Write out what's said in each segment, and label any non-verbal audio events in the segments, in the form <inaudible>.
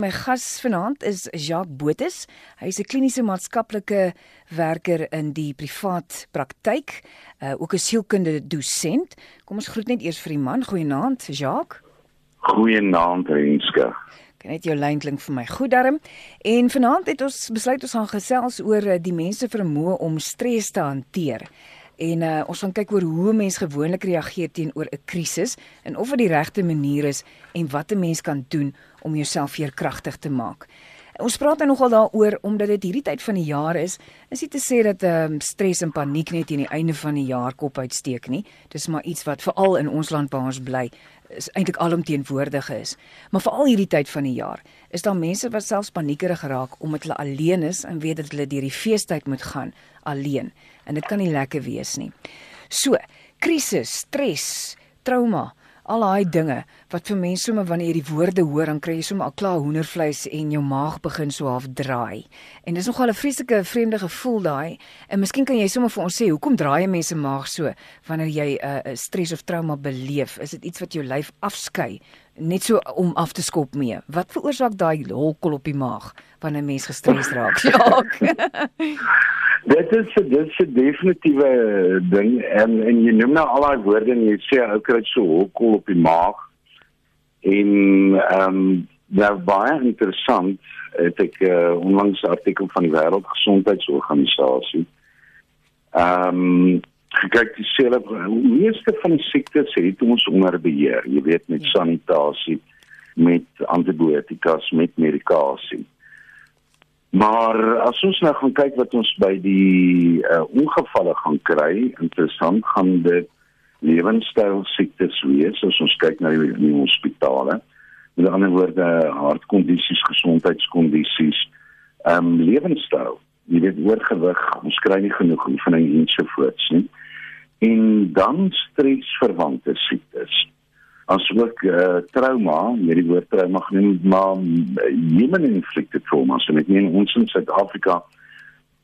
My gas vanaand is Jacques Botus. Hy is 'n kliniese maatskaplike werker in die privaat praktyk, uh, ook 'n sielkunde dosent. Kom ons groet net eers vir die man. Goeienaand, Jacques. Goeienaand, Renske. Kan net jou lyn klink vir my goed darm. En vanaand het ons besluit ons gaan gesels oor uh, die mense vermoë om stres te hanteer. En uh, ons gaan kyk oor hoe mense gewoonlik reageer teenoor 'n krisis en of dit die regte manier is en wat 'n mens kan doen om jouself veerkragtig te maak. Ons praat nou nogal daaroor omdat dit hierdie tyd van die jaar is. Is nie te sê dat ehm um, stres en paniek net teen die einde van die jaar kop uitsteek nie. Dis maar iets wat veral in ons land waar ons bly is eintlik alomteenwoordig is. Maar veral hierdie tyd van die jaar is daar mense wat selfs paniekerig raak omdat hulle alleen is en weet dat hulle deur die feestyd moet gaan alleen en dit kan nie lekker wees nie. So, krisis, stres, trauma, al daai dinge wat vir mense sommer wanneer jy die woorde hoor dan kry jy sommer al klaar hoendervleis en jou maag begin so half draai. En dis nogal 'n vreeslike vreemde gevoel daai. En miskien kan jy sommer vir ons sê hoekom draai mense maag so wanneer jy 'n uh, stres of trauma beleef? Is dit iets wat jou lyf afskei net so om af te skop mee? Wat veroorsaak daai holkol op die maag wanneer 'n mens gestres raak? <laughs> Ja. <laughs> Dit is dit is 'n definitiewe ding en en jy noem nou al daai woorde en jy sê ou kry so hokkel op die maag. En ehm um, nou baie interessant het ek uh, onlangs 'n artikel van die Wêreldgesondheidsorganisasie. Ehm um, kyk die selle meeste van die siektes het ons onder beheer. Jy weet met sanitasie, met antibiotikas, met medikasie. Maar as ons nou gaan kyk wat ons by die uh, ongevalle gaan kry, interessant gaan dit lewenstyl siektes wees as ons kyk na die, die hospitale. Met ander woorde hartkondisies, gesondheidskondisies, ehm um, lewenstyl. Jy weet oorgewig, ons kry nie genoeg van en ensovoorts nie. En dan stresverwante siektes asook uh, trauma, met die woord trauma genoem, maar uh, human inflicted trauma, so net in ons in Suid-Afrika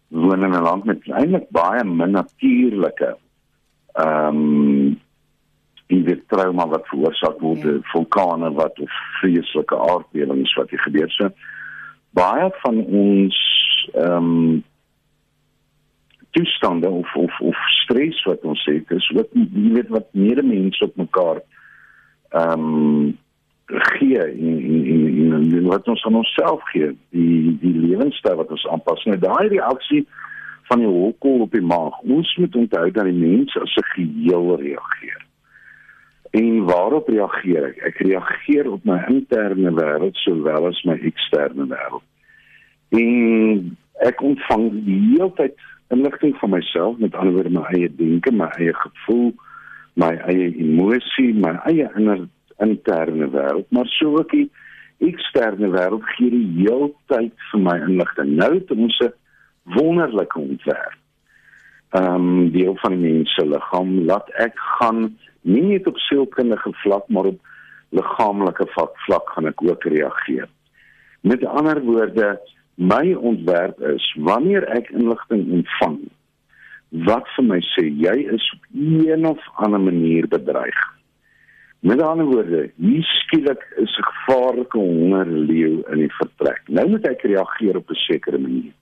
woon in 'n land met eintlik baie min natuurlike ehm um, die trauma wat veroorsaak word deur ja. vulkane wat of vreeslike aardbewings wat hier gebeur so baie van ons ehm um, toestande of of of stres wat ons het is wat jy weet wat medemense op mekaar ehm um, gee en en en en wat ons aan onsself gee. Die die lewenstyl wat ons aanpas. Nou daai reaksie van die hokkel op die maag. Ons moet onthou dat die mens as 'n geheel reageer. En waarop reageer ek? Ek reageer op my interne wêreld sowel as my eksterne wêreld. En ek ontvang die hele tyd inligting van myself met ander woorde my eie denke my eie gevoel my eie emosie, my eie inner interne wêreld, maar so ook die eksterne wêreld gee die heeltyd vir my inligting. Nou het ons 'n wonderlike ontwerp. Ehm um, deel van die mens se liggaam laat ek gaan nie net op sielkundige vlak, maar op liggaamlike vlak, vlak gaan ek ook reageer. Met ander woorde, my ontwerp is wanneer ek inligting ontvang, wat vir my sê jy is op een of ander manier bedreig. Met ander woorde, hier skielik is 'n gevaarlike hongerleeu in die vertrek. Nou moet ek reageer op 'n sekere manier.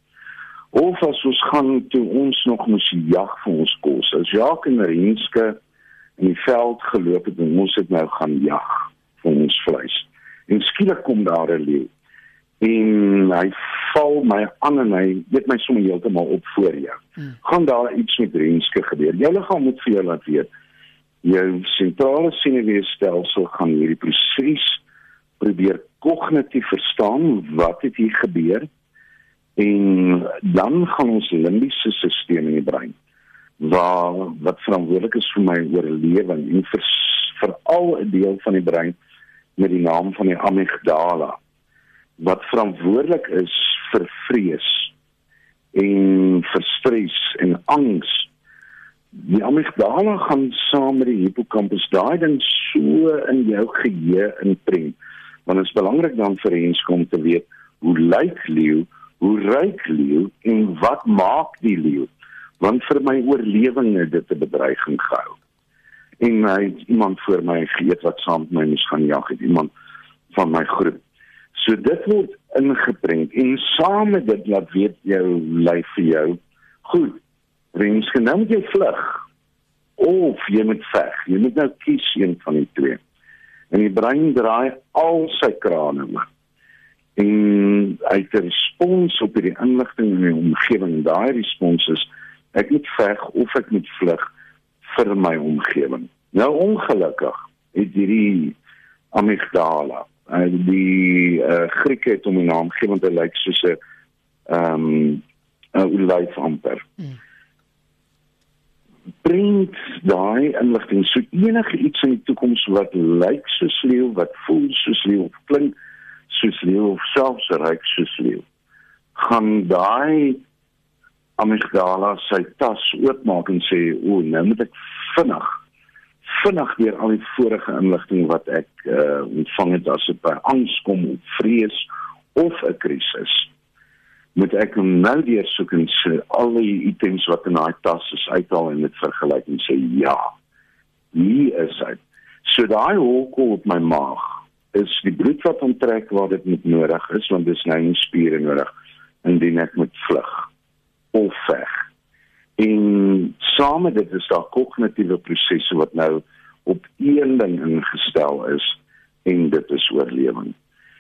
Of as ons gaan toe ons nog moet jag vir ons kos. As Jacques en Renske in die veld geloop het ons het nou gaan jag vir ons vleis. En skielik kom daar 'n leeu en hy val my aan en hy weet my sommer heeltemal op voor jou. Hmm. Gaan daar iets met renske gebeur. Jou liggaam moet vir jou laat weet. Jou sentrale senuweestelsel gaan hierdie proses probeer kognitief verstaan wat het hier gebeur en dan gaan ons limbiese stelsel in die brein waar wat verantwoordelik is vir my oorlewing en vir veral 'n deel van die brein met die naam van die amygdala wat verantwoordelik is vir vrees en vir stres en angs. Die amygdala gaan saam met die hippocampus daai ding so in jou geheue inprent. Want dit is belangrik dan vir ons om te weet hoe lyk leeu, hoe ruik leeu en wat maak die leeu? Want vir my oorlewing het dit 'n bedreiging gehou. En hy iemand voor my geëet wat saam met my moes gaan jag, het iemand van my groep So dit word ingeprent en saam met dit laat weet jou lyf vir jou, goed, wens genoem jy vlug of jy moet veg. Jy moet nou kies een van die twee. En die brein draai al sy krane oop. En hy het 'n respons op hierdie inligting in die omgewing. Daai respons is ek moet veg of ek moet vlug vir my omgewing. Nou ongelukkig het hierdie amygdala, uh, die uh, Grieke het hom 'n naam gegee want hy lyk soos 'n ehm um, 'n olyf amper. Hmm bring daai inligting so enige iets in die toekoms wat lyk soos leeu, wat voel soos leeu, klink soos leeu, selfs reik soos leeu. gaan daai amygdala sy tas oopmaak en sê, "O, nou moet ek vinnig vinnig weer al die vorige inligting wat ek uh, ontvang het as dit by angs kom of vrees of 'n krisis." moet ek nou weer soek en sê al die items wat in daai tas is uithaal en dit vergelyk en sê ja. Hier is hy. So daai holkel op my maag is die bloed wat onttrek waar dit moet nodig is want dis nou nie spiere nodig indien ek moet vlug of veg. En saam met dit is daar kognitiewe prosesse wat nou op een ding ingestel is en dit is oorlewing.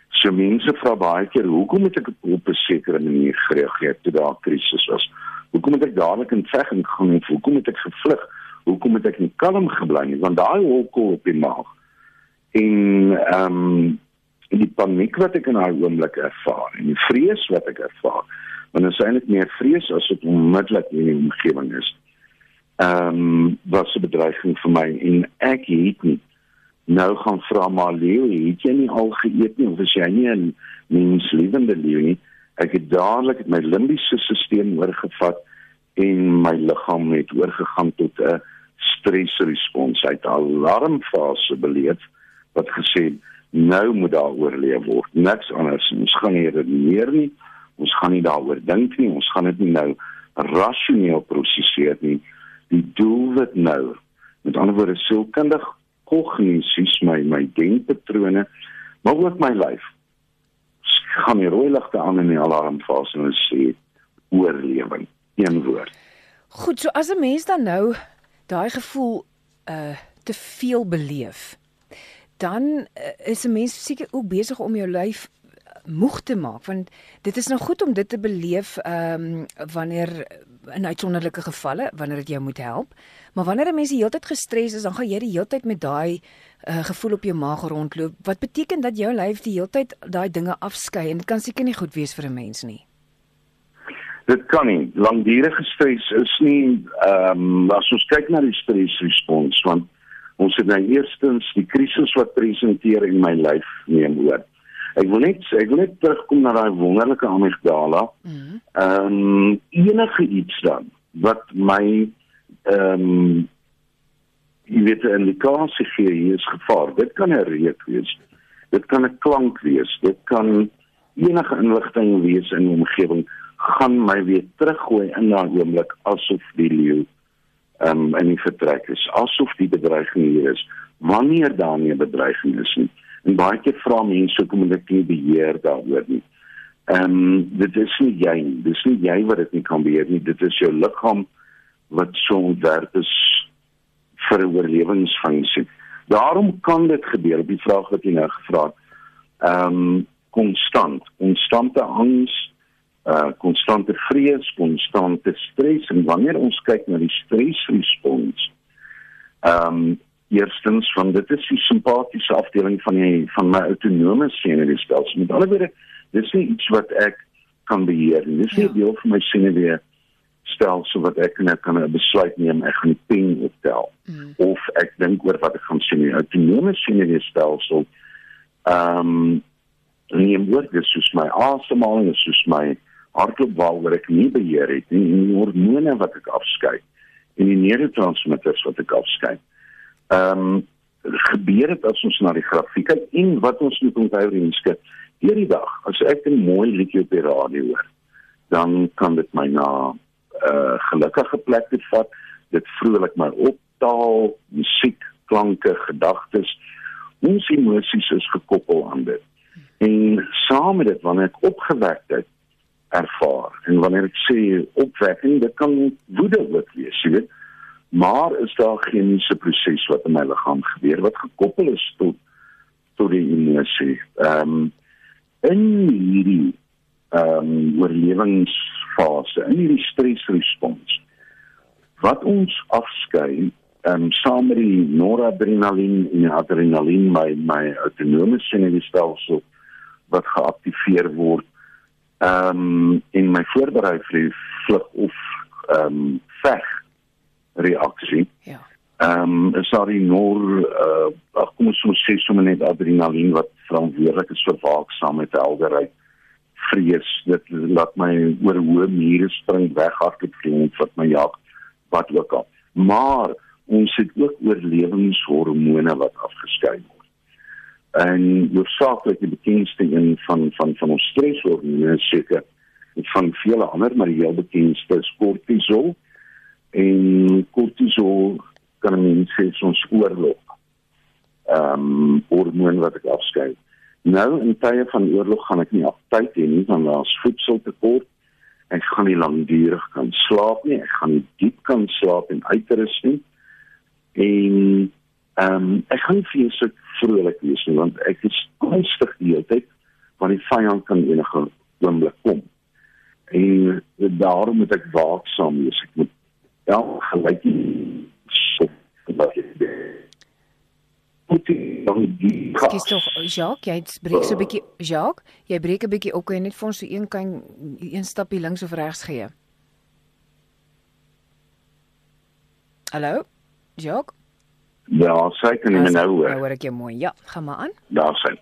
So mense vra baie keer hoekom moet ek op 'n sekere manier gereageer toe daar 'n krisis was? Hoekom moet ek dadelik in veg ingaan of hoekom moet ek gevlug? Hoekom moet ek nie kalm gebly nie? Want daai holkel op die maag en ehm um, die paniek wat ek in daai oomblik ervaar en die vrees wat ek ervaar, want is eintlik meer vrees as dit onmiddellik in die omgewing is. Ehm um, was 'n bedreiging vir my en ek het nie nou gaan vra maar leeu, het jy nie al geëet nie of is jy nie 'n menslewende leeu nie? Ek het dadelik my limbiese stelsel oorgevat en my liggaam het oorgegaan tot 'n stresrespons. Hy het 'n alarmfase beleef wat gesê nou moet daar oorleef word. Niks anders. Ons gaan nie redeneer nie. Ons gaan nie daaroor dink nie. Ons gaan dit nie nou rasioneel prosesseer nie. Die doel wat nou met ander woorde sielkundig kognisies my my denkpatrone maar ook my lyf gaan die rooi ligte aan in die alarmfase en sê oorlewing een woord goed so as 'n mens dan nou daai gevoel uh te veel beleef dan uh, is 'n mens seker ook besig om jou lyf moeg te maak want dit is nou goed om dit te beleef ehm um, wanneer in uitsonderlike gevalle wanneer dit jou moet help. Maar wanneer 'n mens die hele tyd gestres is dan gaan jy die hele tyd met daai uh, gevoel op jou maag rondloop. Wat beteken dat jou lyf die hele tyd daai dinge afskei en dit kan seker nie goed wees vir 'n mens nie? Dit kan nie. Langdurige stres is nie ehm um, as ons kyk na die stresrespons want ons het nou eerstens die krisis wat presenteer in my lyf neem oor Ek wil net ek wil net terugkom na daai wonderlike amygdala. Mhm. Ehm mm um, enige iets dan wat my ehm um, jy weet in die klasie hier is gevaar. Dit kan 'n reuk wees. Dit kan 'n klank wees. Dit kan enige inligting wees in die omgewing gaan my weer teruggooi in daai oomblik asof die leeu ehm um, in die vertrek is. Asof die bedreiging hier is. Wanneer daar nie 'n bedreiging is nie. En baie keer vra mense hoekom ek nie beheer daaroor nie. Ehm um, dit is nie jy nie. Dis nie jy wat dit nie kan beheer nie. Dit is jou liggaam wat so ontwerp is vir 'n oorlewingsfunksie. Daarom kan dit gebeur op die vraag wat jy nou gevra het. Ehm um, konstant, konstante angs, uh konstante vrees, konstante stres en wanneer ons kyk na die stresrespons ehm um, eerstens van dit is die simpatiese afdeling van die van my autonome senuweestelsel. Met ander woorde, dis nie iets wat ek kan beheer nie. Dis nie ja. deel van my senuwee stelsel wat ek net kan 'n besluit neem ek gaan die pen optel mm. of ek dink oor wat ek gaan sien. Die autonome senuweestelsel ehm um, nie word dis soos my asemhaling, dis soos my hartklop waar ek nie beheer het nie. Die hormone wat ek afskei en die neurotransmitters wat ek afskei ehm um, gebeur dit as ons na die grafiek kyk en wat ons moet onthou mense deur die dag as ek 'n mooi liedjie op die radio hoor dan kan dit my na 'n uh, eh, gelukkige plek toe vat. Dit vrolik my optaal musiek klanke gedagtes. Ons emosies is gekoppel aan dit. En saam met dit wanneer ek opgewektheid ervaar en wanneer ek sê opwekking, dit kan woede ook wees, jy weet. Maar is daar geen se proses wat in my liggaam gebeur wat gekoppel is tot tot die emosie. Ehm um, in hierdie ehm um, oorlewingsfase, in hierdie stresrespons wat ons afskei ehm um, saam met die noradrenalien en adrenalien my my autonome senuweestelsel wat geaktiveer word ehm um, in my voorberei vir die vlug of ehm um, veg reaksie. Ja. Ehm um, die nor uh ag kom ons sê sommer net adrenalien wat verantwoordelik is vir waaksaamheid, helderheid, vrees. Dit laat my oor hoë mure spring, weghardloop, vriend wat my jag, wat ook al. Maar ons het ook oorlewingshormone wat afgeskei word en hoofsaaklik die bekendste een van van van ons streshormone seker van vele ander maar die heel bekendste is kortisol en kortisol kan mens sê ons oorlog ehm um, hormoon wat ek afskei. Nou in tye van oorlog gaan ek nie aptyd hê nie want daar's voedseltekort. Ek gaan nie lankdurig kan slaap nie. Ek gaan nie diep kan slaap en uitrus nie. En ehm um, ek gaan vir jou vrolik wees nie want ek is konstig die hele tyd want die vyand kan enige oomblik kom. En daarom moet ek waaksaam wees. Ek moet ja gelyk so wat jy Skies tog Jacques, jy breek so 'n bietjie Jacques, jy breek 'n bietjie op en net vir ons so een kan een stapie links of regs gee. Hallo? Jacques? Ja, kan nie nou hoor. Nou hoor ek jou mooi. Ja, gaan maar aan. Daar sien.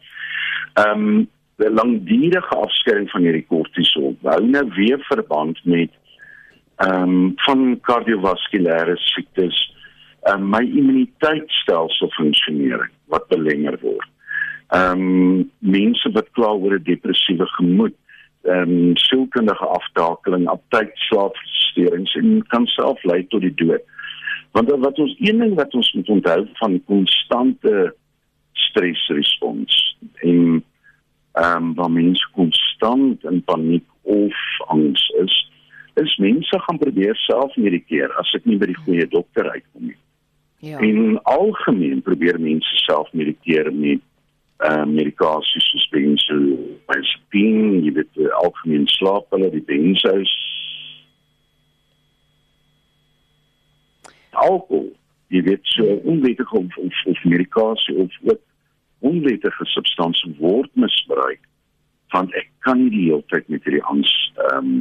Ehm um, die langdurige afskeiding van hierdie kortisol hou nou weer verband met ehm um, van kardiovaskulêre siektes, ehm um, my immuniteitstelsel funksionering wat belemmer word. Ehm um, mense wat kla oor 'n depressiewe gemoed, ehm um, sielkundige aftakeling, aptydslaapversteurings en kan self lei tot die dood. Want wat ons een ding wat ons moet onthou van konstante stresrespons en ehm um, waar mense konstant in paniek of angs is, is mense gaan probeer self medikeer as dit nie by die goeie dokter uitkom nie. Ja. In algemeen probeer mense self medikeer met uh, medikasie soos benzodiazepine, jy weet algemeen slaaphulle, die benzos alkohol, jy weet so onwettige of of, of medikasie of wat onwettige substansie word misbruik want ek kan nie die hele tyd met hierdie angs ehm um,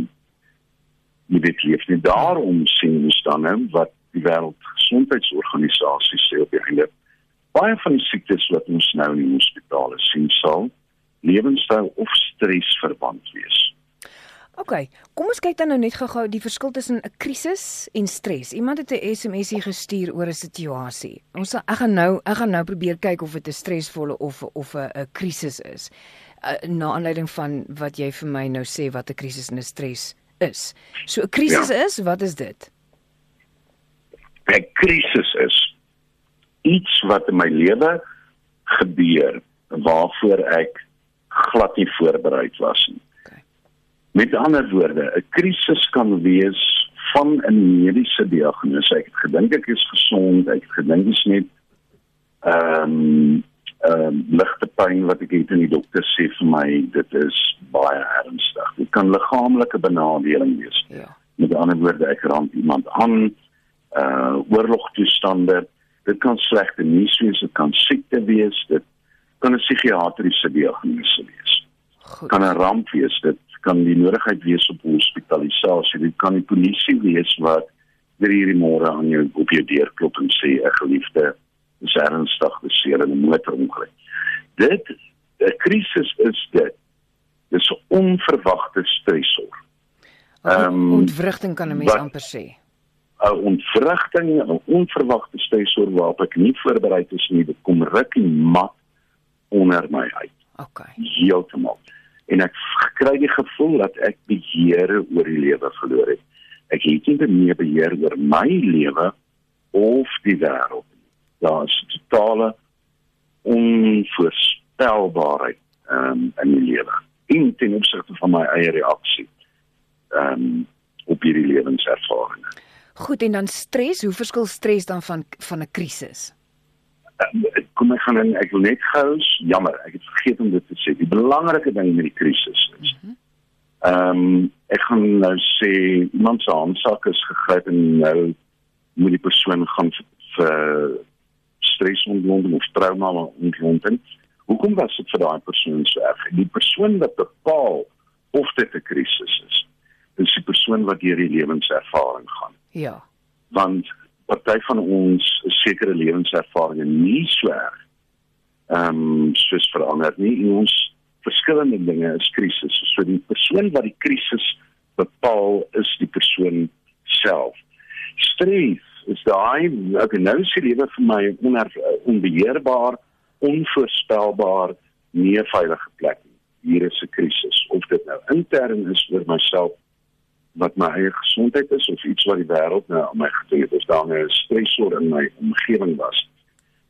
jy weet leef nie daarom sien ons dan nou wat die wêreldgesondheidsorganisasie sê op die einde baie van die siektes wat ons nou in die hospitale sien sal lewenstyl of stres verband wees OK, kom ons kyk dan nou net gou-gou die verskil tussen 'n krisis en stres. Iemand het 'n SMSie gestuur oor 'n situasie. Ons ek gaan nou ek gaan nou probeer kyk of dit 'n stresvolle of of 'n krisis is. Uh, na aanleiding van wat jy vir my nou sê wat 'n krisis en 'n stres is. So 'n krisis ja. is, wat is dit? 'n Krisis is iets wat in my lewe gebeur waarvoor ek glad nie voorberei was nie. Met ander woorde, 'n krisis kan wees van 'n mediese diagnose. Ek het gedink ek is gesond, ek het gedink dit is net ehm um, ehm um, ligte pyn wat ek het en die dokter sê vir my dit is baie ernstig. Dit kan liggaamlike benadeling wees. Ja. Met ander woorde, ek raak iemand aan uh oorlogtoestande. Dit kan slegte nuus wees, dit kan siekte wees, dit kan 'n psigiatriese diagnose wees. Goed. Kan 'n ramp wees, dit kan die nodigheid wees op hospitalisasie. Dit kan die polisie wees wat weer hierdie môre aan jou op jou deur klop en sê 'n geliefde is ernstig beseer in 'n motorongeluk. Dit 'n krisis is dit. Dis 'n onverwagte stresor. Ehm um, ontwrigting kan 'n mens amper sê. 'n Ontwrigting, 'n onverwagte stresor waarop ek nie voorberei is nie, dit kom ruk en mat onder my uit. OK. Heeltemal en ek kry die gevoel dat ek beheer oor die lewe verloor het. Ek het nie meer beheer oor my lewe of die wêreld. Daar is totale onvoorspelbaarheid um, in die lewe en ten opsigte van my eie reaksie um, op hierdie lewenservaring. Goed en dan stres, hoe verskil stres dan van van 'n krisis? Uh, kom ek gaan in, ek wil net gou jammer, ek het vergeet om dit te sê. Die belangrike ding met die krisis is mhm. ehm mm um, ek gaan nou sê iemand se handsak is gegryp en nou moet die persoon gaan vir stresontwikkeling of trauma ontwikkeling. Hoekom was dit vir daai persoon so erg? Die persoon wat bepaal of dit 'n krisis is, is die persoon wat deur die lewenservaring gaan. Ja. Want party van ons sekere lewenservarings nie so erg. Ehm um, soos verander nie en ons verskillende dinge is krisisse. So die persoon wat die krisis bepaal is die persoon self. Stres is daai ek nou sien lewe vir my onder onbeheerbaar, onvoorspelbaar, nie 'n veilige plek nie. Hier is 'n krisis of dit nou intern is vir myself wat my eie gesondheid is of iets wat die wêreld nou aan my gedoen het, is daar 'n stresor in my omgewing was.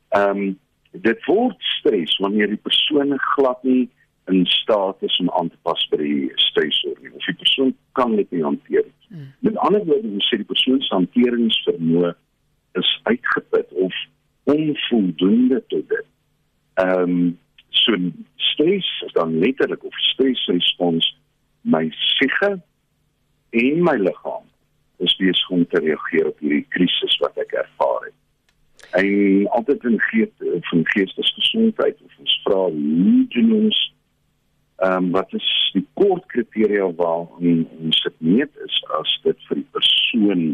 Ehm um, dit word stres wanneer die persoon glad nie in staat is om aan te pas by die stresor nie. Of die persoon kan dit nie hanteer nie. Met ander woorde, ons sê die persoon se hanteringsvermoë is uitgeput of onvoldoende tot dit. Ehm um, so stres is dan letterlik of stresrespons my siege en my liggaam is besig om te reageer op hierdie krisis wat ek ervaar het. En altyd in gees van geestesgesondheid of ons vra hoe doen ons ehm um, wat is die kort kriteria waarin ons dit meet is as dit vir die persoon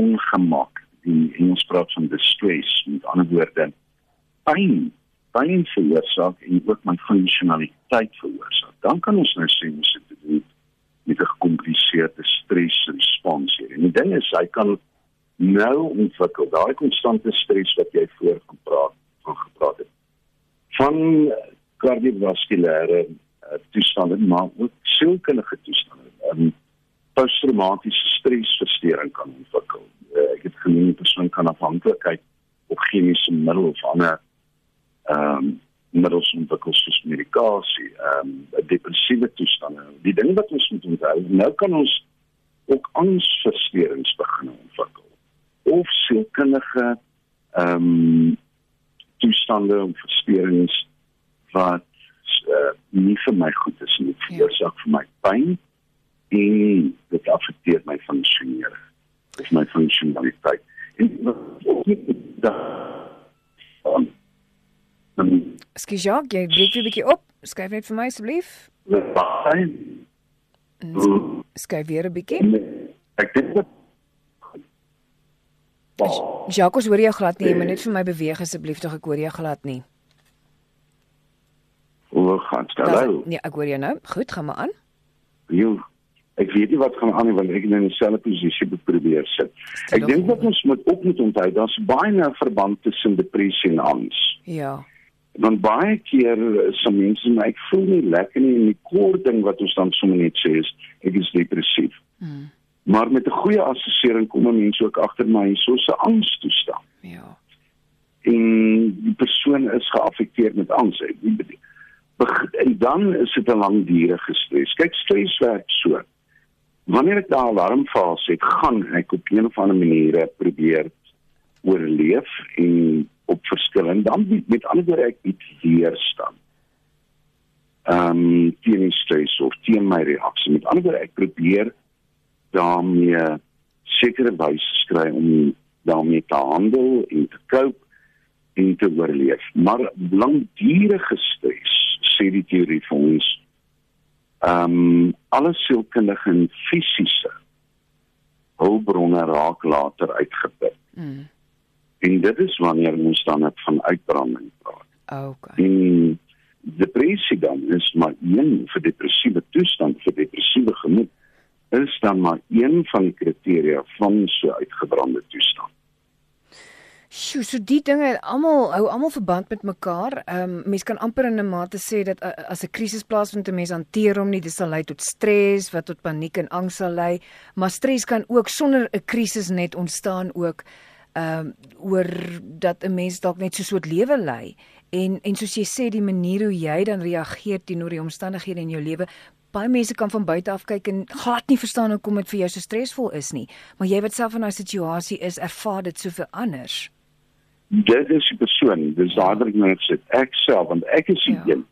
ongemak die ons praat van distress met ander woorde pyn pyn veroorsaak en ook my funksionaliteit veroorsaak dan kan ons nou sê ons het dit met 'n gekompliseerde stresrespons hier. En die ding is hy kan nou ontwikkel daai konstante stres wat jy voor gepraat van gepraat het. Van kardiovaskulêre uh, toestande maar ook sielkundige toestande. Um, posttraumatiese stresversteuring kan ontwikkel. Uh, ek het genoem 'n persoon kan afhanklikheid op chemiese middels of ander ehm um, middels ontwikkel soos medikasie, ehm um, depressiewe toestande. Die ding wat ons moet onthou, nou kan ons ook angsversteurings begin ontwikkel of sielkundige ehm um, toestande of versteurings wat uh, nie vir my goed is nie, ja. veroorsaak vir my pyn en dit affekteer my funksionering of my funksionaliteit. En ook nie dat Skus ja, jy breek weer 'n bietjie op. Skryf net vir my asseblief. Skryf weer 'n bietjie. Ek dink dat Jacques, hoor jy glad nie, maar net vir my beweeg asseblief tog ek hoor jy glad nie. Hoe nou? Nee, ek hoor jou nou. Goed, gaan maar aan. Jo, ek weet nie wat gaan aan nie want ek in 'n selfde posisie probeer sit. Ek dink dat ons moet ook moet onthou daar's baie 'n verband tussen depressie en angs. Ja want baie keer is mense my ek voel nie lekker nie en die kort ding wat ons dan sommer net sê is ek is depressief. Hmm. Maar met 'n goeie assessering kom mense ook agter my so 'n angstoestand. Ja. En die persoon is geaffekteer met angs. En dan is dit 'n langdurige stres. Kyk, stres werk so. Wanneer ek daai alarmfase het, gaan ek op 'n of ander manier probeer oorleef en op verskil en dan bied, met ander woorde ek bied weerstand. Ehm um, teen stres of teen my reaksie. Met ander woorde ek probeer daarmee sekere wyse kry om daarmee te handel en te cope en te oorleef. Maar langdurige stres sê die teorie vir ons ehm um, alle sielkundige en fisiese hulpbronne raak later uitgeput. Mm. En dit is wanneer ons dan net van uitbranding praat. Okay. En depressie dan is maar een vir depressiewe toestand vir depressiewe gemoed is dan maar een van die kriteria van so uitgebrande toestand. Sjoe, so die dinge almal hou almal verband met mekaar. Ehm um, mense kan amper in 'n mate sê dat uh, as 'n krisis plaasvind, 'n mens hanteer hom nie, dit sal lei tot stres wat tot paniek en angs sal lei, maar stres kan ook sonder 'n krisis net ontstaan ook ehm um, oor dat 'n mens dalk net so 'n soort lewe lei En en soos jy sê die manier hoe jy dan reageer teenoor die omstandighede in jou lewe, baie mense kan van buite af kyk en glad nie verstaan hoekom dit vir jou so stresvol is nie, maar jy wat self in daai situasie is, ervaar dit soveel anders. Dit is die persoon, dis daardie wat ek sê, ek self want ek is die ja. een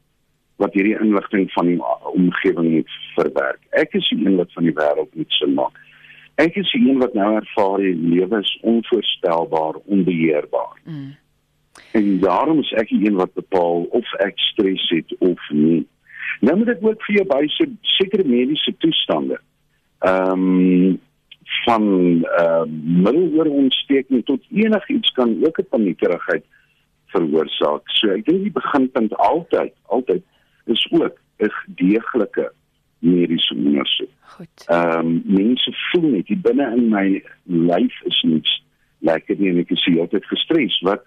wat hierdie inligting van die omgewing moet verwerk. Ek is die een wat van die wêreld moet sin maak. Ek is die een wat nou ervaar die lewe is onvoorstelbaar, onbeheerbaar. Mm. En daarom is ek die een wat bepaal of ek stres het of nie. Nou moet ek ook vir jou by se sekere mediese toestande. Ehm um, van ehm uh, middeloorontsteking tot enigiets kan ook 'n paniekerigheid veroorsaak. So ek dink die beginpunt altyd altyd is ook 'n deeglike mediese ondersoek. Goed. Ehm um, mense voel net die binne in my lyf is niks lekker nie en ek is heeltyd gestres wat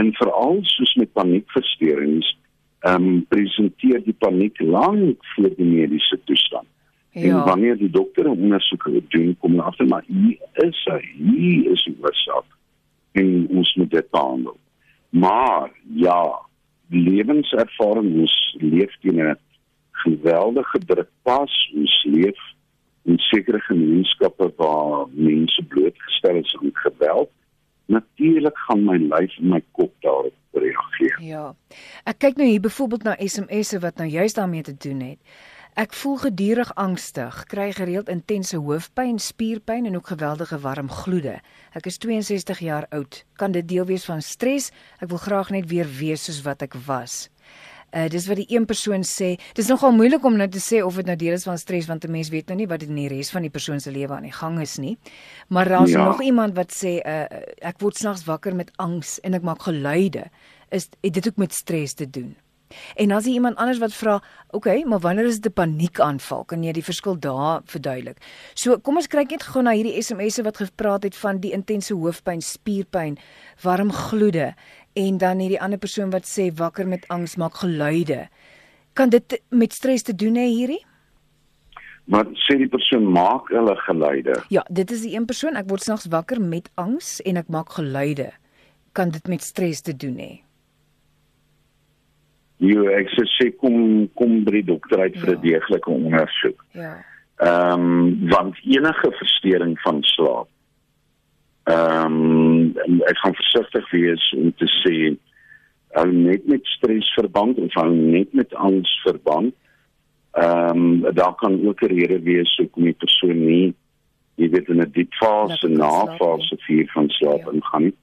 en veral soos met paniekversteurings ehm um, presenteer die paniek lank voor die mediese toestand. Ja. En wanneer die dokter 'n ondersoek doen, kom hulle agter maar hier is hy, hier is die oorsaak en ons moet dit behandel. Maar ja, lewenservaring ons leef teen 'n geweldige druk pas ons leef in sekere gemeenskappe waar mense blootgestel is aan geweld natuurlik gaan my lyf en my kop daarop reageer ja ek kyk nou hier byvoorbeeld na SMS'e wat nou juist daarmee te doen het Ek voel gedurig angstig, kry gereeld intense hoofpyn, spierpyn en ook geweldige warm gloede. Ek is 62 jaar oud. Kan dit deel wees van stres? Ek wil graag net weer wees soos wat ek was. Uh dis wat die een persoon sê. Dis nogal moeilik om nou te sê of dit nou deel is van stres want 'n mens weet nou nie wat dit in die res van die persoon se lewe aan die gang is nie. Maar daar's ja. nog iemand wat sê uh ek word snags wakker met angs en ek maak geluide. Is dit ook met stres te doen? En as jy iemand anders wat vra, oké, okay, maar wanneer is dit 'n paniekaanval? Kan jy die verskil daar verduidelik? So, kom ons kyk net gou na hierdie SMS'e wat gepraat het van die intense hoofpyn, spierpyn, warm gloede en dan hierdie ander persoon wat sê wakker met angs maak geluide. Kan dit met stres te doen hê hierdie? Maar sê die persoon maak hulle geluide. Ja, dit is die een persoon, ek word snags wakker met angs en ek maak geluide. Kan dit met stres te doen hê? Jo, ek sê sê kom kom by die dokter uit vir 'n ja. deeglike ondersoek. Ja. Ehm um, want enige verstoring van slaap. Ehm um, ek gaan versigtig wees om te sê hou net met stres verband of hou net met angs verband. Ehm um, daar kan ook 'n rede wees hoekom die persoon nie jy weet in 'n diep fase na fase 4 van slaap ja. ingaan nie.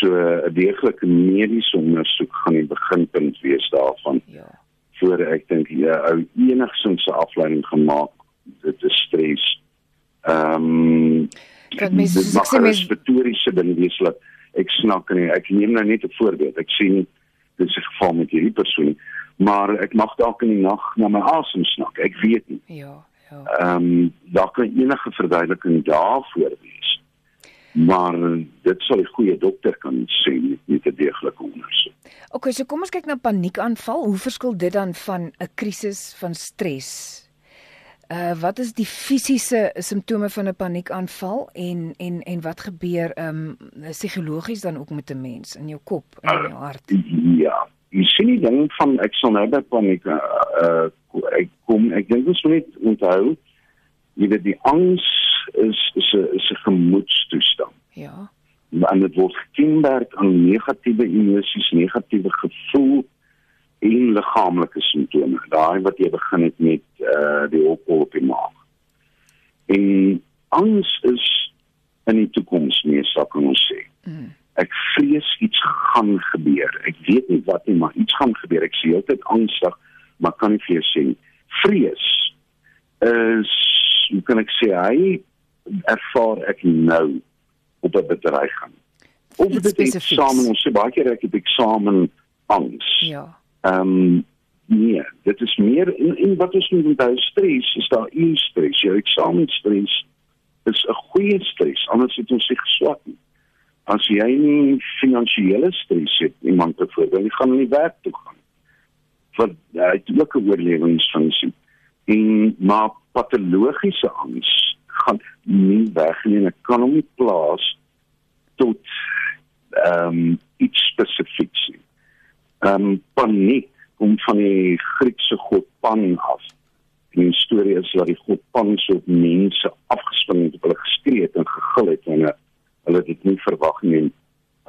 So 'n deeglike mediese ondersoek gaan die beginpunt wees daarvan. Ja. Voor ek dink jy ou enigsins 'n afleiding gemaak dit is stres. Ehm um, kan mens sê mens retoriese ding wees dat ek snak en ek neem nou net 'n voorbeeld. Ek sien dit is 'n geval met hierdie persoon, maar ek mag dalk in die nag na my asem snak. Ek weet nie. Ja, ja. Ehm um, daar kan enige verduideliking daarvoor wees maar dit sal 'n goeie dokter kan sê met 'n deeglike ondersoek. OK, so kom ons kyk na paniekaanval. Hoe verskil dit dan van 'n krisis van stres? Uh wat is die fisiese simptome van 'n paniekaanval en en en wat gebeur um psigologies dan ook met 'n mens in jou kop en in jou hart? Uh, ja, jy sien die ding van ek sal nou by paniek uh, uh ek kom ek dink ons moet onthou jy weet die angs is is 'n is 'n gemoedstoestand. Ja. En dit word gekenmerk aan negatiewe emosies, negatiewe gevoel en liggaamlike simptome. Daai wat jy begin het met uh die opkol op die maag. En angs is in die toekoms meer sak kan ons sê. Mm. Ek vrees iets gaan gebeur. Ek weet nie wat nie, maar iets gaan gebeur. Ek sien altyd angstig, maar kan nie vir jou sê nie. Vrees is hoe kan ek sê hy ervaar ek nou op 'n bedreiging. Of dit is eksamen ons sê baie keer ek het eksamen angs. Ja. Ehm um, nee, dit is meer in in wat ons noem by stres, is daar u stres, jou eksamen stres is 'n goeie stres, anders het ons sig swak. As jy nie finansiële stres het, iemand te voor, dan gaan nie werk toe gaan. Want hy het ook 'n oorlewingsfunksie. En maar patologiese angs gaan nie weg nie en ek kan hom nie plaas tot ehm um, iets spesifieks nie. Ehm um, paniek kom van die Griekse god Pan af. En die storie is dat die god Pan so op mense afgespring het, hulle geskree het en gegil het en hulle dit nie verwag nie en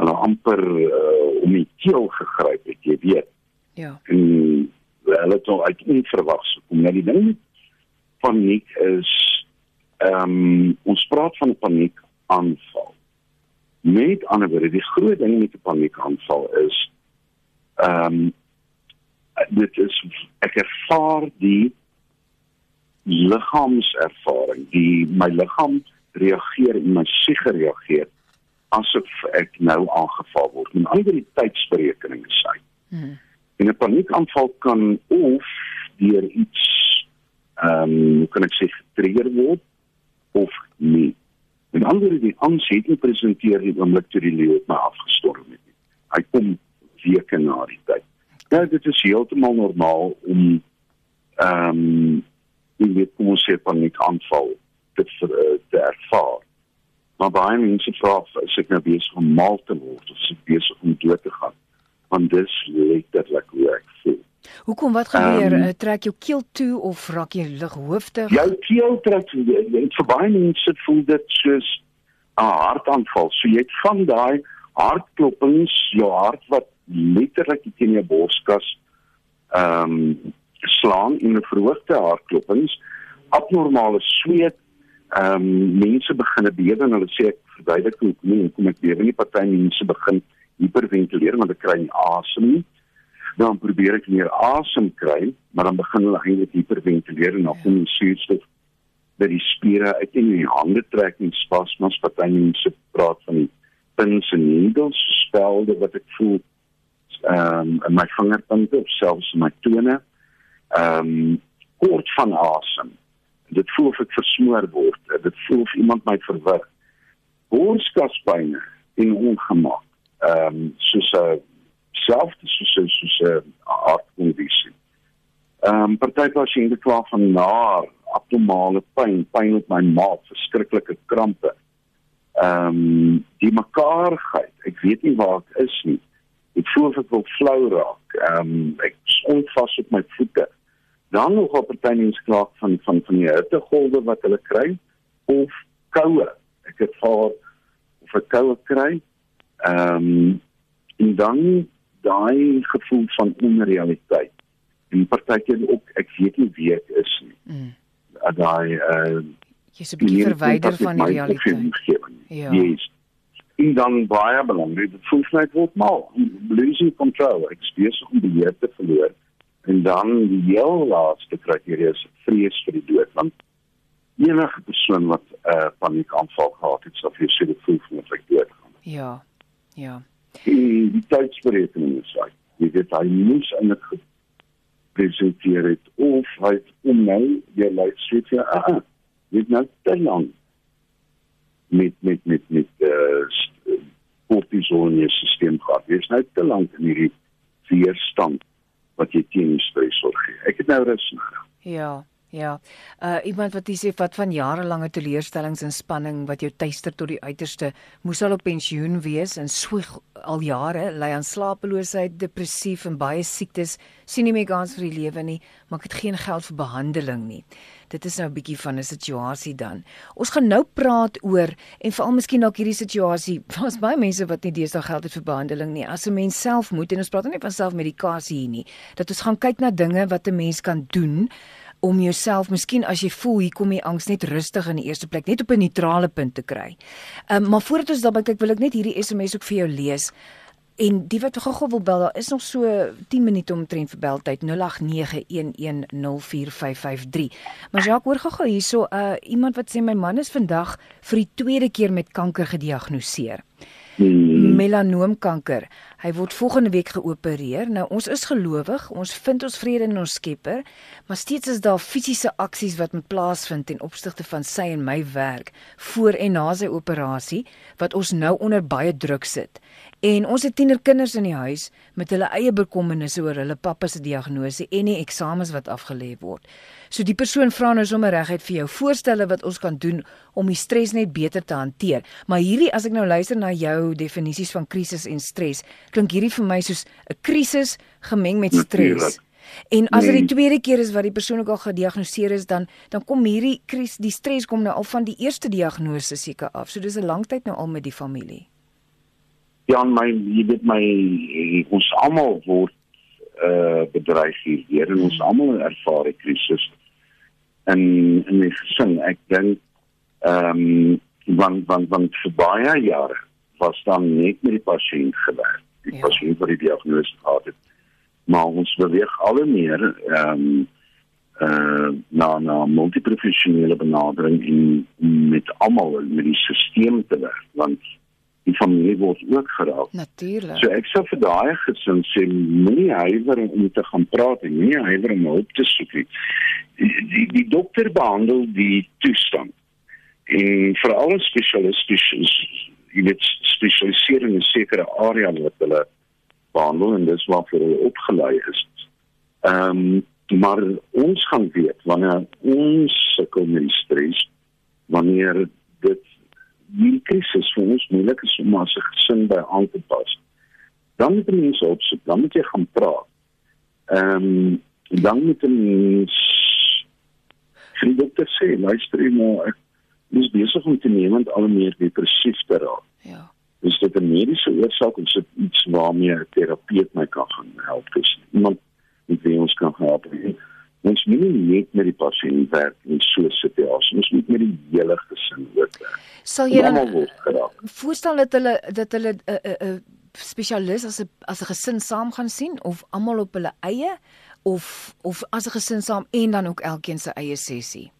hulle amper uh, om die keel gegryp het, jy weet. Ja. En hulle het al uit onverwags gekom. Nou die ding met paniek is ehm um, ons praat van 'n paniekaanval. Met ander woorde, die groot ding met 'n paniekaanval is ehm um, dit is ek ervaar die liggaamservaring, die my liggaam reageer en my sieg reageer asof ek nou aangeval word. En al die tydsberekening is hy. Hmm. En 'n paniekaanval kan of deur iets ehm um, hoe kan ek sê getrigger word of nie. En ander die angs het nie presenteer die oomblik toe die leeu my afgestorm het nie. Hy kom weke na die tyd. Ja, dit is heeltemal normaal om ehm um, nie weet hoe se paniekaanval te te ervaar. Maar baie mense vra as ek nou besig om mal te word of besig om dood te gaan want dis letterlik hoe ek voel. Hoekom wat gebeur? Um, trek jou keel toe of raak jy lighoofdig? Jou keel trek vir baie mense voel dit soos 'n hartaanval. So jy het van daai hartklopings, jou hart wat letterlik teen jou borskas ehm um, slaan in 'n verhoogde hartklopings, abnormale sweet, ehm um, mense begin bewe en hulle sê ek verduidelik hoe kom ek bewe nie party mense begin hiperventileer want ek kry nie asem nie. Dan probeer ek meer asem kry, maar dan begin hulle eintlik hiperventileer en dan kom die suurstof by die spiere uit in die hande trek en spasmas party mense praat van die pins en needles spelde wat ek voel ehm um, in my vingerpunte of selfs in my tone. Ehm um, kort van asem. Dit voel of ek versmoor word. Dit voel of iemand my verwrig boorskaspyne en ongemak ehm um, soos 'n selfde soos soos 'n hartkondisie. Ehm um, party pasiënte kla van naar, abdominale pyn, pyn op my maag, verskriklike krampe. Ehm um, die mekaarheid, ek weet nie waar ek is nie. Ek voel of ek wil flou raak. Ehm um, ek sond vas op my voete. Dan nog op party mense kla van van van die hittegolwe wat hulle kry of koue. Ek het vaar of ek koue kry Ehm um, en dan daai gevoel van onrealiteit. En partykeer ook ek weet nie wie ek is nie. Mm. Daai uh jy's 'n bietjie verwyder van die realiteit. Ja. Yes. En dan baie belangrik, dit voel net word mal, losing control, ek spesifiek om beheer te verloor. En dan die heel laaste kriteria is vrees vir die dood want enige persoon wat 'n uh, paniekaanval gehad het, sal vir sy voel van ek dood gaan. Ja. Ja. Die, die tydsberekening is hy. Jy weet hy moes eintlik gepresenteer het of hy om nou jy lyk sê jy ah, ah dit nou te lank met met met met uh kortison in jou stelsel gehad. Jy's nou te lank in hierdie weerstand wat jy teen stres gee. Ek het nou rus nodig. Ja. Ja. Uh iemand wat sê wat van jarelange teleurstellings en spanning wat jou tuister tot die uiterste, moes al op pensioen wees en swyg al jare, ly aan slapeloosheid, depressief en baie siektes, sien nie meer kans vir die lewe nie, maar ek het geen geld vir behandeling nie. Dit is nou 'n bietjie van 'n situasie dan. Ons gaan nou praat oor en veral miskien dalk hierdie situasie, <laughs> daar's baie mense wat nie deesdae geld het vir behandeling nie. As 'n mens self moet en ons praat nie van selfmedikasie hier nie, dat ons gaan kyk na dinge wat 'n mens kan doen om jouself miskien as jy voel hier kom die angs net rustig in die eerste plek net op 'n neutrale punt te kry. Ehm um, maar voordat ons daarby kyk wil ek net hierdie SMS ook vir jou lees. En die wat gou-gou wil bel, daar is nog so 10 minute omtrent vir beltyd 0891104553. Maar Jacques, hoor gou-gou hierso, uh iemand wat sê my man is vandag vir die tweede keer met kanker gediagnoseer. Hmm. melanoomkanker. Hy word volgende week geopereer. Nou ons is gelowig, ons vind ons vrede in ons Skepper, maar steeds is daar fisiese aksies wat moet plaasvind ten opsigte van sy en my werk voor en na sy operasie wat ons nou onder baie druk sit. En ons het tienerkinders in die huis met hulle eie bekommernisse oor hulle pappa se diagnose en die eksamens wat afgelê word. So die persoon vra nou sommer reguit vir jou voorstelle wat ons kan doen om die stres net beter te hanteer. Maar hierdie as ek nou luister na jou definisies van krisis en stres, klink hierdie vir my soos 'n krisis gemeng met stres. Natuurlijk. En as dit nee. die tweede keer is wat die persoon ook al gediagnoseer is, dan dan kom hierdie kris, die stres kom nou al van die eerste diagnose seker af. So dis 'n lang tyd nou al met die familie. Ja, my jy weet my ons almal word uh bedreig hier. Hier en ons almal ervaar 'n krisis. En in my gesin, ek dink ehm um, van van van vir baie jare was dan net met die pasiënt gewerk. Die ja. pasiënt wat die diagnose gehad het maar ons beweeg al meer ehm um, uh na na multiprofessionele benadering in met almal met die stelsel te werk want die familie word ook geraak. Natuurlik. So ek sou vir daai gesin sê moenie huiwer om te gaan praat en nie huiwer om hulp te soek nie. Die, die die dokter behandel die toestand. En vir alle spesialiste jy weet spesialiseer in 'n sekere area wat hulle behandel en dis waarvoor hulle opgelei is. Ehm um, maar ons gaan weet wanneer ons sukkel met stres wanneer dit die krisis vir ons moeilik is om as 'n gesin by aan te pas. Dan moet mense opsoek, dan moet jy gaan praat. Ehm um, dan moet mens vir die dokter sê, luister jy nou ek is besig om te neem want al meer depressief te raak. Ja is dit 'n mediese oorsaak of is dit iets waarmee 'n terapeut my kan gaan help? Dis iemand met wie ons kan help. Ons moet nie net met die pasiënt werk in so 'n situasie, ons moet met die hele gesin ook werk. Sal jy dan voorstel dat hulle dat hulle 'n uh, 'n uh, uh, spesialis as 'n as 'n gesin saam gaan sien of almal op hulle eie of of as 'n gesin saam en dan ook elkeen se eie sessie?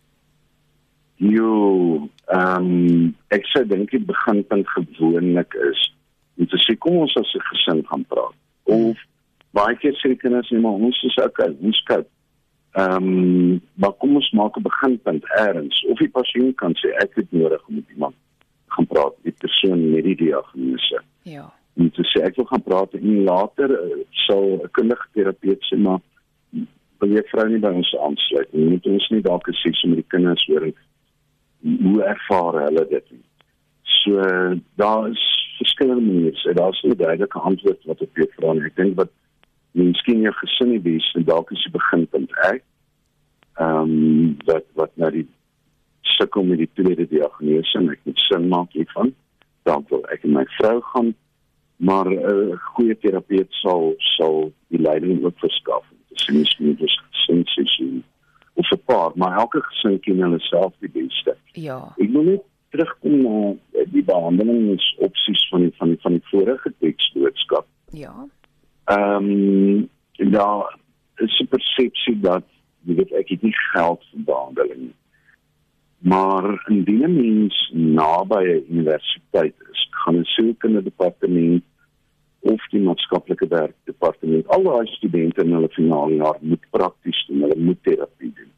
Jo, ehm um, ek sê dink die beginpunt gewoonlik is om te sê kom ons as 'n gesin gaan praat. Of baie keer sê kinders net maar ons is okay, ons kyk. Ehm um, maar kom ons maak 'n beginpunt eers of die pasiënt kan sê ek het nodig om met iemand gaan praat, die persoon met die diagnose. Ja. En te sê ek wil gaan praat en later uh, sal 'n kundige terapeut sê maar wil jy vrou nie by ons aansluit nie. Moet ons nie dalk 'n sessie met die kinders hoor hoe ervaar hulle dit nie. So daar is verskillende maniere. Daar's 'n duidelike antwoord wat op jou vra en ek dink wat miskien jou gesin die beste dalk is die beginpunt ek. Ehm um, wat wat nou die sukkel met die tweede diagnose en ek moet sin maak hiervan. Dan wil ek en my vrou gaan maar 'n uh, goeie terapeut sal sal die leiding ook verskaf. Dis nie net dus sensisie of 'n paar, maar elke gesin ken hulle self die beste. Ja. Ek wil net terugkom na eh, die behandelingsopsies van die van die van die vorige teksboodskap. Ja. Ehm um, ja, is 'n persepsie dat jy weet ek het nie geld vir behandeling nie. Maar indien 'n mens naby 'n universiteit is, gaan 'n sielkundige departement of die maatskaplike werk departement al daai studente in hulle finale jaar moet prakties doen, hulle moet terapie doen.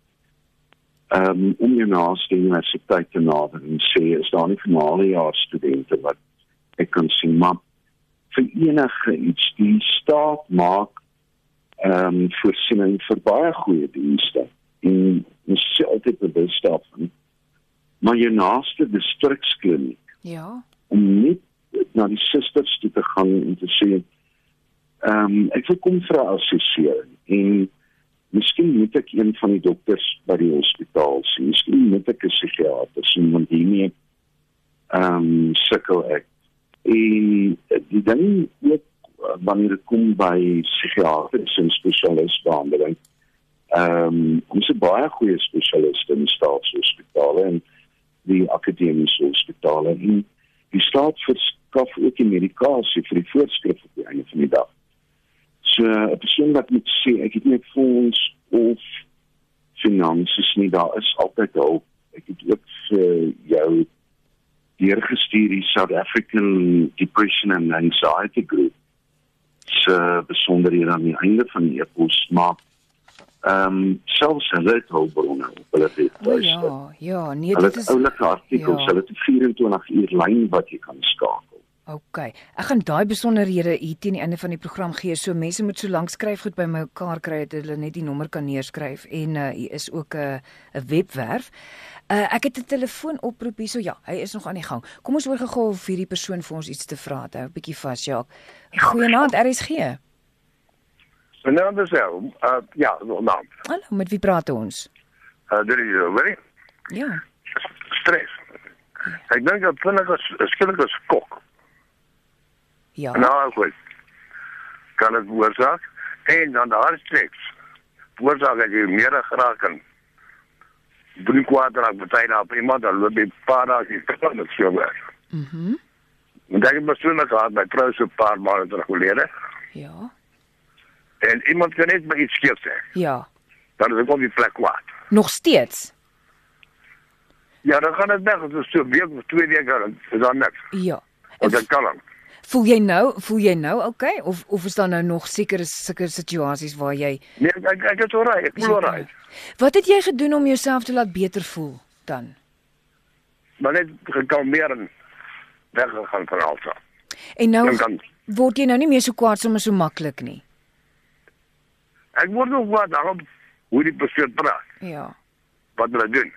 Ehm um, om jy na die universiteit te nader en sê is daar nie finale jaar studente wat ek kan sien maar vir enige iets. Die staat maak ehm um, voorsiening vir baie goeie dienste. En ons sê altyd bewus daarvan. Maar jou naaste distrikskliniek ja. om net na die susters toe te gaan en te sê ehm um, ek wil kom vir 'n assessering en miskien moet ek een van die dokters by die hospitaal sien. Miskien moet ek 'n psigiater sien want hiermee ehm um, sukkel ek en die ding ook wanneer dit kom by psigiaters en spesialiste behandeling ehm um, ons het baie goeie spesialiste in staatshospitale en die akademiese hospitale en die staat verskaf ook die medikasie vir die voorskrif op die einde van die dag. So 'n persoon wat moet sê ek het net fonds of finansies nie, daar is altyd hulp. Ek het ook vir jou deurgestuur die South African Depression and Anxiety Group. So besonder hier aan die einde van die epos maar ehm um, selfs hulle het hulpbronne op hulle webwerf. Ja, ja, nee, dit is oulike artikels, ja. hulle het 24 uur lyn wat jy kan skakel. OK. Ek gaan daai besonderhede hier teen die einde van die program gee. So mense moet so lank skryf goed by mekaar kry dat hulle net die nommer kan neerskryf en uh hier is ook 'n 'n webwerf. Uh ek het 'n telefoonoproep hierso. Ja, hy is nog aan die gang. Kom ons hoor gou of hierdie persoon vir ons iets te vra het. Hou 'n bietjie vas, Jacques. Goeienaand, RSG. My naam is El. Uh ja, naam. Hallo, met wie praat ons? Uh dit is Willie. Ja. Stres. Ek dink dat vinnig is skielik is kok. Ja. Nou goed. Kan dit veroorsaak en dan daar stres. Veroorsaak dat jy meer geraak kan. Drie kwart raak baie na iemand dan loop jy paar dae jy verkom met so werk. Mhm. En dan het persoonlik gehad by vrou so 'n paar maande terug gelede Ja. en iemand kan net by iets skeef sê. Ja. Dan is ek op die plek kwaad. Nog steeds. Ja, dan gaan dit weg. Dit is so week of twee weke dan is dan niks. Ja. Of dan kan dan. Voel jy nou, voel jy nou okay of of is daar nou nog sekere sulke situasies waar jy Nee, ek ek, ek is oral. Ek voel oral. Wat het jy gedoen om jouself te laat beter voel dan? Maar net gekalmeer en weggegaan van alsa. En nou kan word jy nou nie meer so kwaad sommer so maklik nie. ek word nog wat daarop hoe die persoon praat. Ja. Wat hulle doen.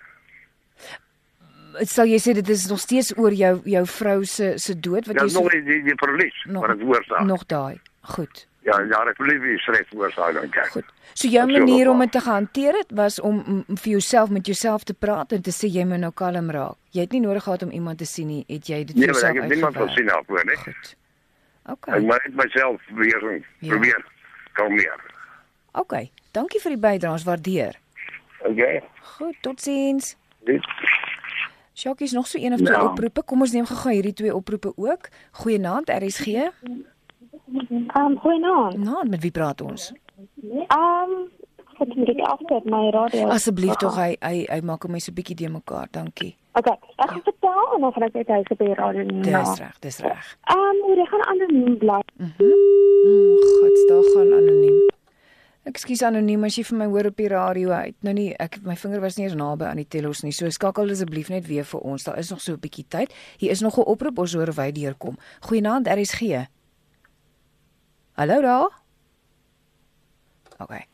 Sal jy sê dit is nog steeds oor jou jou vrou se se dood wat Ja, jy so nog die die, die verlies nog- wat dit oorsaak. nog daai. Goed. Ja, ja, ek verlies die stres oorsaak dan kyk. Goed. So jou Ek sê manier om dit te hanteer het was om, om vir jouself met jouself te praat en te sê jy moet nou kalm raak. Jy het nie nodig gehad om iemand te sien nie, het jy dit Nee, vir maar ek jouself het niemand uitgewerk? gesien daarvoor nie. Goed. Ek Okay. maar net myself weer Ja. probeer kalmeer. Okay. Dankie vir die bydraes, waardeer. Okay. Goed, totsiens. Dit Sjokie is nog so een of twee Ja. oproepe. Kom ons neem gou-gou hierdie twee oproepe ook. Goeienaand RSG. Um, goeienaand. Nou, met wie praat ons? Um, wat moet ek afsit my radio? Asseblief tog hy hy hy maak hom net so bietjie de mekaar. Dankie. Okay, ek gaan vertel en dan gaan ek net hy op die radio Dis reg, dis reg. Um, hoe jy gaan anoniem bly. Mhm. Mm, God, daar gaan anoniem. Ekskuus anoniem as jy vir my hoor op die radio uit. Nou nie, ek my vinger was nie eens naby aan die telos nie. So skakel asseblief net weer vir ons. Daar is nog so 'n bietjie tyd. Hier is nog 'n oproep ons hoor of hy deurkom. Goeienaand RSG. Hallo daar. Okay.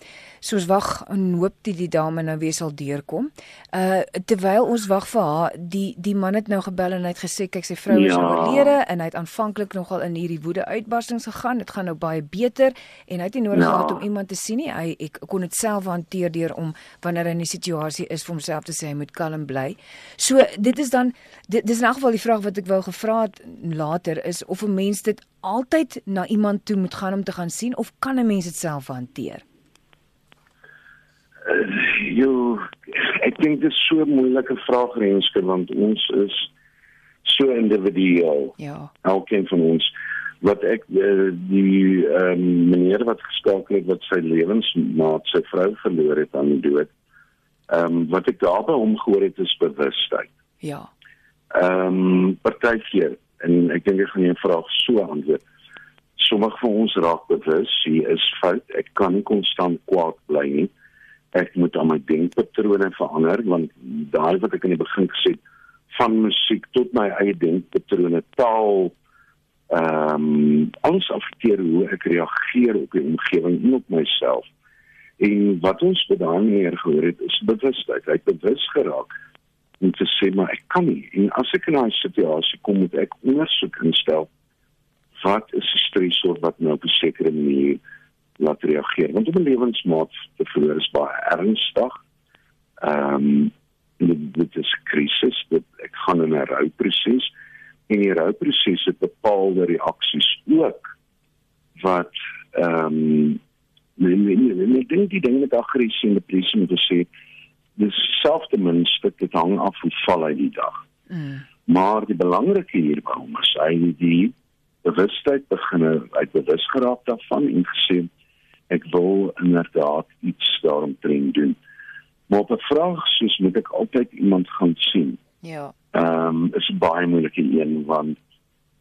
So ons wag en hoop dit die dame nou weer sal deurkom. Uh terwyl ons wag vir haar, die die man het nou gebel en hy het gesê kyk sy vrou is Ja. oorlede en hy het aanvanklik nogal in hierdie woede uitbarstings gegaan. Dit gaan nou baie beter en hy het nie nodig Ja. gehad om iemand te sien nie. Hy ek kon dit self hanteer deur om wanneer hy in 'n situasie is vir homself te sê hy moet kalm bly. So dit is dan dit dis in elk geval die vraag wat ek wou gevra het later is of 'n mens dit altyd na iemand toe moet gaan om te gaan sien of kan 'n mens dit self hanteer? Jo, ek dink dit is so 'n moeilike vraag Renske want ons is so individueel. Ja. Elkeen van ons wat ek uh, die ehm um, meneer wat geskakel het wat sy lewensmaat, sy vrou verloor het aan die dood. Ehm um, wat ek daarby hom gehoor het is bewustheid. Ja. Ehm um, partykeer en ek dink ek gaan jou vraag so antwoord. Sommige van ons raak bewus, hier is fout. Ek kan nie konstant kwaad bly nie. Ek moet aan my denkpatrone verander want daai wat ek in die begin gesê het van musiek tot my eie denkpatrone, taal ehm um, alles affekteer hoe ek reageer op die omgewing en op myself. En wat ons by daai meneer gehoor het is bewustheid. Hy het bewus geraak om te sê maar ek kan nie en as ek in 'n situasie kom moet ek ondersoek instel wat is die stresor wat nou op 'n sekere manier laat reageer want om 'n lewensmaat te verloor is baie ernstig. Ehm um, dit, dit is 'n krisis dit ek gaan in 'n rouproses en die rouproses het bepaalde reaksies ook wat ehm um, nee nee nee ek dink die ding met aggressie en depressie moet sê dis selfde muntstuk dit hang af hoe val hy die dag. Mm. Maar die belangrike hierby hom is hy die bewustheid begin uit bewus geraak daarvan en gesê ek wil inderdaad iets daaromtrent doen. Maar op 'n vraag soos moet ek altyd iemand gaan sien. Ja. Ehm um, is baie moeilike een want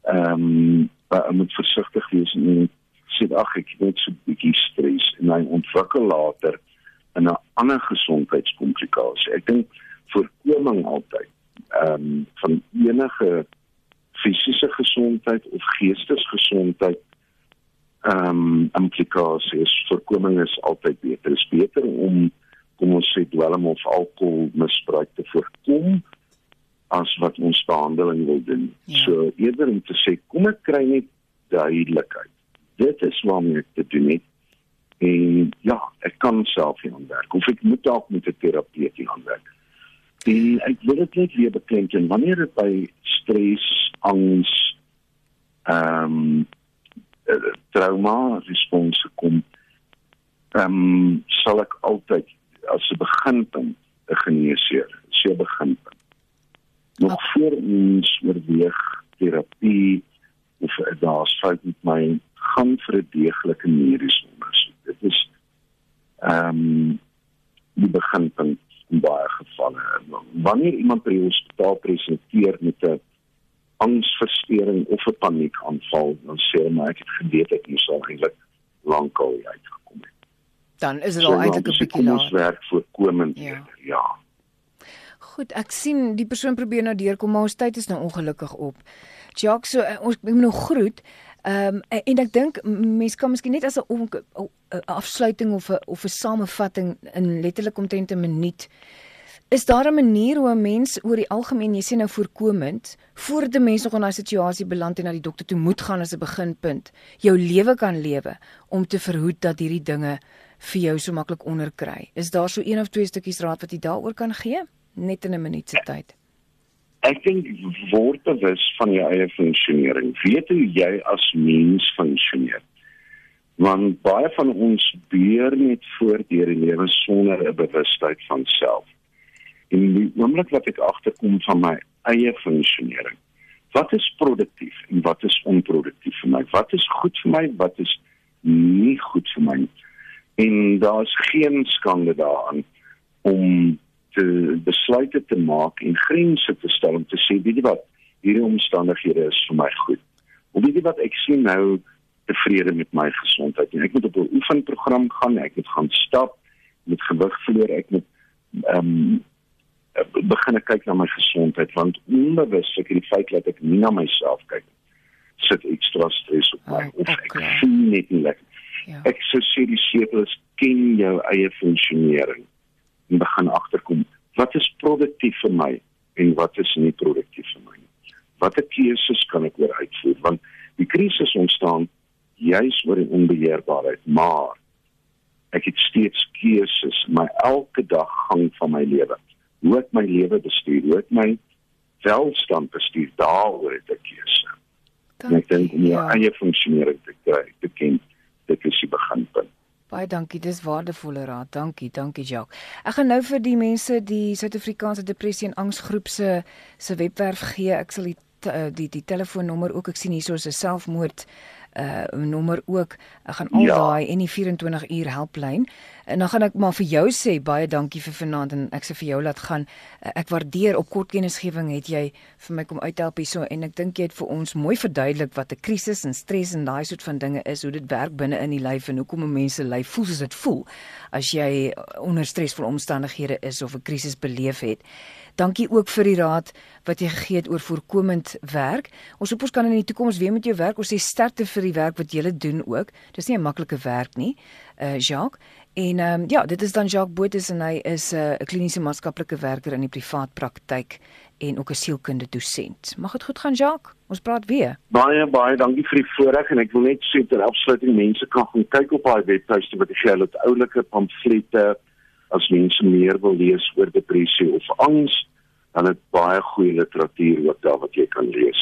ehm um, ek moet versigtig wees en sê ag ek het so 'n bietjie stres en hy ontwikkel later in 'n ander gesondheidskomplikasie. Ek dink voorkoming altyd ehm um, van enige fisiese gesondheid of geestesgesondheid ehm um, implikasies. Voorkoming is altyd beter. Dit is beter om kom ons sê dwelm of alkoholmisbruik te voorkom as wat ons behandeling wil doen. Ja. So eerder om te sê kom ek kry net duidelikheid. Dit is waarmee ek te doen het. En ja, ek kan self hier aan werk of ek moet dalk met 'n terapeut hier aan werk. En ek wil dit net weer beklemtoon wanneer dit by stres, angs, ehm um, trauma response kom, ehm um, sal ek altyd as 'n beginpunt 'n geneesheer, so 'n beginpunt. Nog oh. voor ons oorweeg terapie of daar's fout met my gaan vir 'n deeglike mediese ondersoek. Dit is ehm um, die beginpunt in baie gevalle. Wanneer iemand by die hospitaal presenteer met 'n angsversteuring of 'n paniekaanval, dan sê hulle maar ek het geweet ek moes al eintlik lankal uitgekom het. Dan is dit al eintlik 'n bietjie laat. Ons werk voorkomend. Ja. ja. Goed, ek sien die persoon probeer nou deurkom, maar ons tyd is nou ongelukkig op. Jacques, so, eh, ons moet nog groet. Ehm um, en ek dink mense kan miskien net as 'n afsluiting of 'n of 'n samevatting in letterlik omtrent 'n minuut Is daar 'n manier hoe 'n mens oor die algemeen, jy sê nou voorkomend, voordat 'n mens nog in daai situasie beland en na die dokter toe moet gaan as 'n beginpunt, jou lewe kan lewe om te verhoed dat hierdie dinge vir jou so maklik onderkry? Is daar so een of twee stukkies raad wat jy daaroor kan gee? Net in 'n minuut se tyd. Ek dink word bewus van jou eie funksionering. Weet hoe jy as mens funksioneer. Want baie van ons beheer net voort deur die lewe sonder 'n bewustheid van self. En die oomblik wat ek agterkom van my eie funksionering. Wat is produktief en wat is onproduktief vir my? Wat is goed vir my? Wat is nie goed vir my? En daar's geen skande daaraan om te besluite te maak en grense te stel om te sê weet jy wat hierdie omstandighede is vir my goed. Of weet jy wat ek sien nou tevrede met my gesondheid en ek moet op 'n oefenprogram gaan, ek moet gaan stap, met gewig verloor, ek moet ehm um, begin ek kyk na my gesondheid want onbewus ek die feit dat ek nie na myself kyk sit ekstra stres op my oh, of ek okay. voel net nie lekker. Ja. Ek sou sê die sekeres ken jou eie funksionering en begin agterkom wat is produktief vir my en wat is nie produktief vir my nie. Watter keuses kan ek oor uitvoer want die krisis ontstaan juis oor die onbeheerbaarheid maar ek het steeds keuses my elke dag gang van my lewe hoe ek my lewe bestuur, hoe ek my welstand bestuur, daaroor het ek keuse. En ek dink om ja. eie funksionering te kry, te ken, dit is die beginpunt. Baie dankie, dis waardevolle raad. Dankie, dankie Jacques. Ek gaan nou vir die mense die Suid-Afrikaanse Depressie en Angsgroep se se webwerf gee. Ek sal die die die telefoonnommer ook ek sien hierso is 'n selfmoord uh nommer ook. Ek gaan al ja. daai en die 24 uur helplyn. En dan gaan ek maar vir jou sê baie dankie vir vanaand en ek sê vir jou laat gaan. Uh, ek waardeer op kort kennisgewing het jy vir my kom uithelp hierso en ek dink jy het vir ons mooi verduidelik wat 'n krisis en stres en daai soort van dinge is, hoe dit werk binne in die lyf en hoekom mense lyf voel soos dit voel as jy onder stresvolle omstandighede is of 'n krisis beleef het. Dankie ook vir die raad wat jy gegee het oor voorkomend werk. Ons hoop ons kan in die toekoms weer met jou werk. Ons sê sterkte vir die werk wat jy doen ook. Dis nie 'n maklike werk nie. Uh Jacques en ehm um, ja, dit is dan Jacques Botes en hy is 'n uh, kliniese maatskaplike werker in die privaat praktyk en ook 'n sielkundige dosent. Mag dit goed gaan Jacques? Ons praat weer. Baie baie dankie vir die voorreg en ek wil net sê ter afsluiting mense kan gaan kyk op daai webtuiste wat ek gee hulle oulike pamflette as mense meer wil lees oor depressie of angs, dan het baie goeie literatuur ook daar wat jy kan lees.